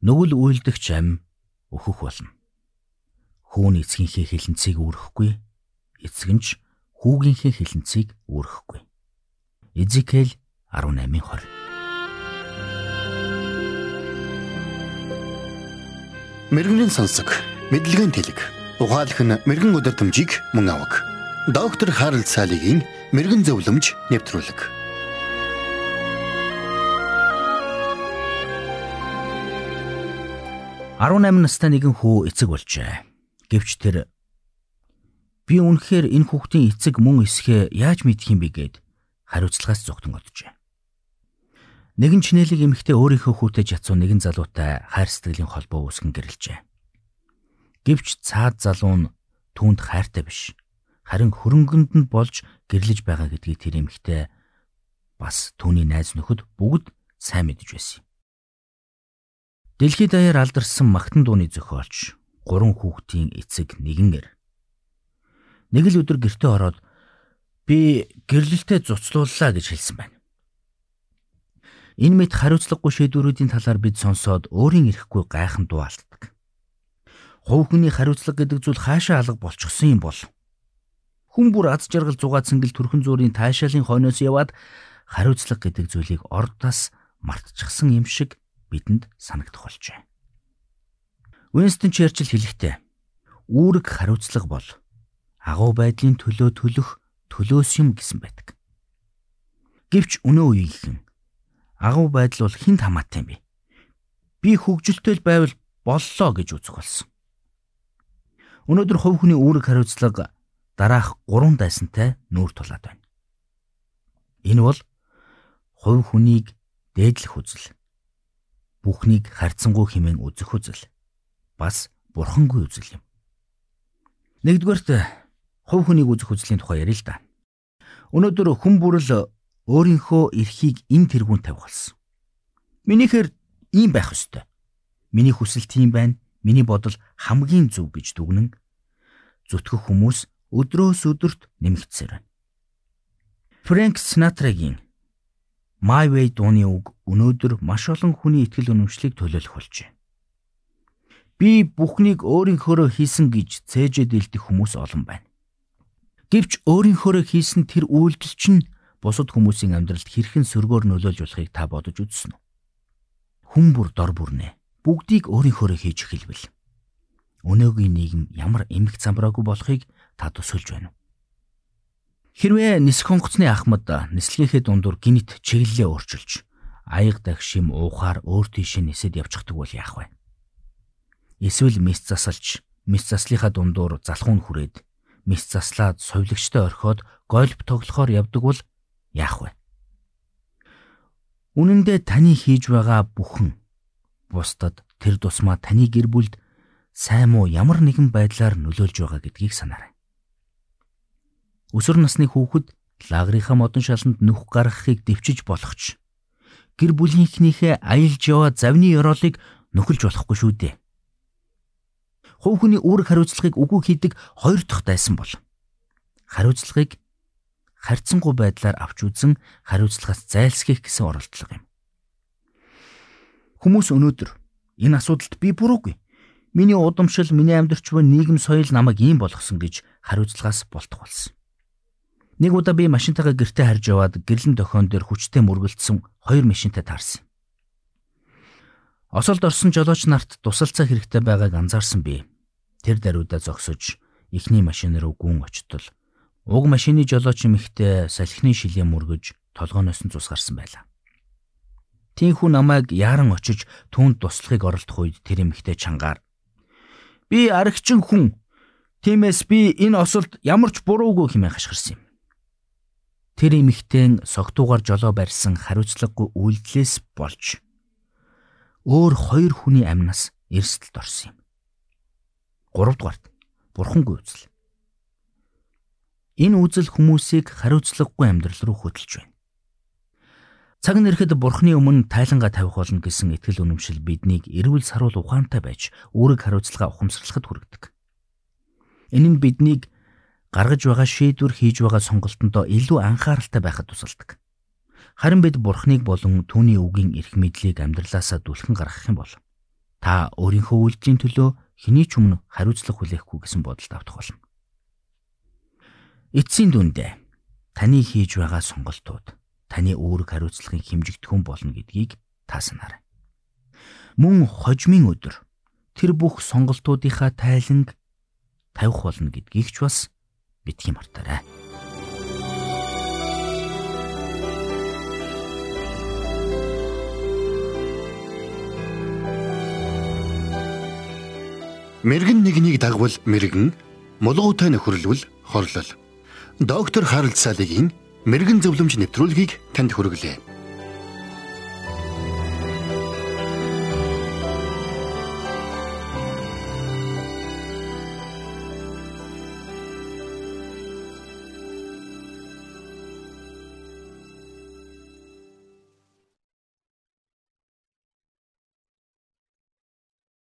нүгэл үйлдэгч ам өөхөх болно. Хүүн эцгийнхээ хилэнцгийг үүрэхгүй, эцэг нь ч хүүгийнхээ хилэнцгийг үүрэхгүй. Эзекэл 18:20 Мэргэний сонсог, мэдлэгийн тэлэг. Ухаалх нь мэрэгэн өдөр төмжийг мөн авах. Доктор Харалт цаалогийн мэрэгэн зөвлөмж нэвтрүүлэг. Арван настай нэгэн хүү эцэг болжээ. Гэвч тэр би үнэхээр энэ хүүхдийн эцэг мөн эсхэ яаж мэдх юм бэ гэд хариуцлагаас зүгтэн оджээ. Нэгэн чинэлэг эмэгтэй өөрийнхөө хүүтэй жацуу нэгэн залуутай хайр сэтгэлийн холбоо үүсгэн гэрэлжээ. Гэвч цаад залуу нь түүнд хайртай биш. Харин хөрөнгөнд нь болж гэрлэж байгаа гэдгийг тэр эмэгтэй бас түүний найз нөхөд бүгд сайн мэдж байсан юм. Дэлхийд даяар алдарсан магтан дууны зохиолч гурван хүүхдийн эцэг нэгэнэр. Нэг л өдөр гэртээ ороод Би гэрлэлтэд зуцлууллаа гэж хэлсэн байна. Энэ мэд хариуцлагагүй шийдвэрүүдийн талаар бид сонсоод өөрийн эрэхгүй гайхан дуу алддаг. Хувь хүний хариуцлага гэдэг зүйл хаашаа алга болчихсон юм бол хүн бүр аз жаргал зугаацсан гэл төрхөн зүрийн таашаалын хойноос яваад хариуцлага гэдэг зүйлийг ордоос мартчихсан юм шиг бидэнд санагдах болжээ. Уинстон Черчилль хэлэхдээ үүрэг хариуцлага бол агуу байдлын төлөө төлөх төлөөс юм гэсэн байдаг. Гэвч өнөө үеийнхэн агуу байдал бол хинт хамаатай юм бэ? Би хөгжилтэй байвал боллоо гэж үзэх болсон. Өнөөдөр хувь хүний үүрэг хариуцлага дараах гурван дайсантай нүүр тулаад байна. Энэ бол хувь хүнийг дээдлэх үзэл, бүхнийг харьцангуй хэмээн үзэх үзэл, бас бурхангүй үзэл юм. Нэгдүгээрт хувь хүнийг үзэх үзлийн тухай ярил л да. Өнөөдөр хүн бүрэл өөрийнхөө эрхийг ин тэргүүн тавих болсон. Минийхэр ийм байх ёстой. Миний хүсэл тийм байна. Миний бодол хамгийн зөв гэж дүгнэн зүтгэх хүмүүс өдрөөс өдөрт нэмэгдсээр байна. Фрэнк Синатрагийн My Way дууны үг өнөөдөр маш олон хүний итгэл үнэмшлийг төлөөлөх болжээ. Би бүхнийг өөрийнхөөрөө хийсэн гэж цээжэд илдэх хүмүүс олон байна. Гэвч өөрийнхөөрөө хийсэн тэр үйлдэл чинь бусад хүмүүсийн амьдралд хэрхэн сөргөөр нөлөөлж болохыг та бодож үзсэн үү? Хүн бүр дор бүрнэ. Бүгдийг өөрийнхөөрөө хийж эхэлвэл өнөөгийн нийгэм ямар эмх замбраагүй болохыг та төсөөлж байна уу? Хэрвээ нисэх онгоцны ахмад нислэгийнхээ дундуур гинт чиглэлээ өөрчилж аяг дагшим уухаар өөр тийшээ нисэд явчихдаг бол яах вэ? Эсвэл мис засалж мис заслихаа дундуур залхуун хүрээд мис заслаад совилогчтой орхиод гольф тоглохоор явдаг бол яах вэ? Үнэн дээр таны хийж байгаа бүхэн бусдад тэр тусмаа таны гэр бүлд сайн муу ямар нэгэн байдлаар нөлөөлж байгаа гэдгийг санаарай. Өсвөр насны хүүхэд лагрынхаа модон шаланд нүх гаргахыг дэвчиж болохч гэр бүлийнхнийхээ аялж яваа завны ёроолыг нөхөлж болохгүй шүү дээ хувь хүний үүрэг хариуцлагыг үгүй хийдэг хоёр дахь дайсан бол хариуцлагыг харьцангуй байдлаар авч үзэн хариуцлагаас зайлсхийх гэсэн оролдлого юм. Хүмүүс өнөөдөр энэ асуудалд би буруугүй. Миний удамшил, миний амьдрч буй нийгэм соёл намайг ийм болгосон гэж хариуцлагаас болтох болсон. Нэг удаа би машинтайгаа гэртээ харж яваад гэрлэн дохион дээр хүчтэй мөргөлдсөн хоёр машинтай таарсан. Осолд орсон жолооч нарт тусалцаа хэрэгтэй байгааг анзаарсан би. Тэр даруйдаа зогсож эхний машин руу гүн очтол уг машины жолооч эмэгтэй салхины шилээ мөргөж толгооноос нь цус гарсан байлаа. Тинхүү намайг яаран очиж түүнд туслахыг оролдох үед тэр эмэгтэй чангаар "Би аригчин хүн. Тиймээс би энэ осолд ямар ч буруугүй хэмээн хашгирсан юм." Тэр эмэгтэй согтуугаар жолоо барьсан хариуцлагагүй үйлдэлээс болж өөр хоёр хүний амнаас эрсдэлд орсон юм. Гуравдугаарт бурхангүй үзэл. Энэ үзэл хүмүүсийг хариуцлагагүй амьдрал руу хөтлөж байна. Цаг нэрхэд бурхны өмнө тайлангаа тавих болно гэсэн итгэл үнэмшил биднийг эрүүл саруул ухаантай байж үүрэг хариуцлага ухамсарлахад хүргэдэг. Энэ нь биднийг гаргаж байгаа шийдвэр хийж байгаа сонголтондоо илүү анхааралтай байхад тусалдаг. Харин бид Бурхныг болон түүний үгийн эрх мэдлийг амьдралаасаа дүлхэн гаргах юм бол та өөрийнхөө үйлдэлийн төлөө хэний ч өмнө хариуцлага хүлээхгүй гэсэн бодолд автах болно. Эцсийн дүндээ таны хийж байгаа сонголтууд таны үүрэг хариуцлагын хэмжигдэхүүн болно гэдгийг та санаарай. Мөн хожмын өдөр тэр бүх сонголтуудынхаа тайланг тавих болно гэдгийг ч бас битгий мартаарай. Мэргэн нэгнийг дагвал мэргэн, мулгуутай нөхөрлөл хорлол. Доктор Харалт Салигийн мэрэгэн зөвлөмж нэвтрүүлгийг танд хүргэлээ.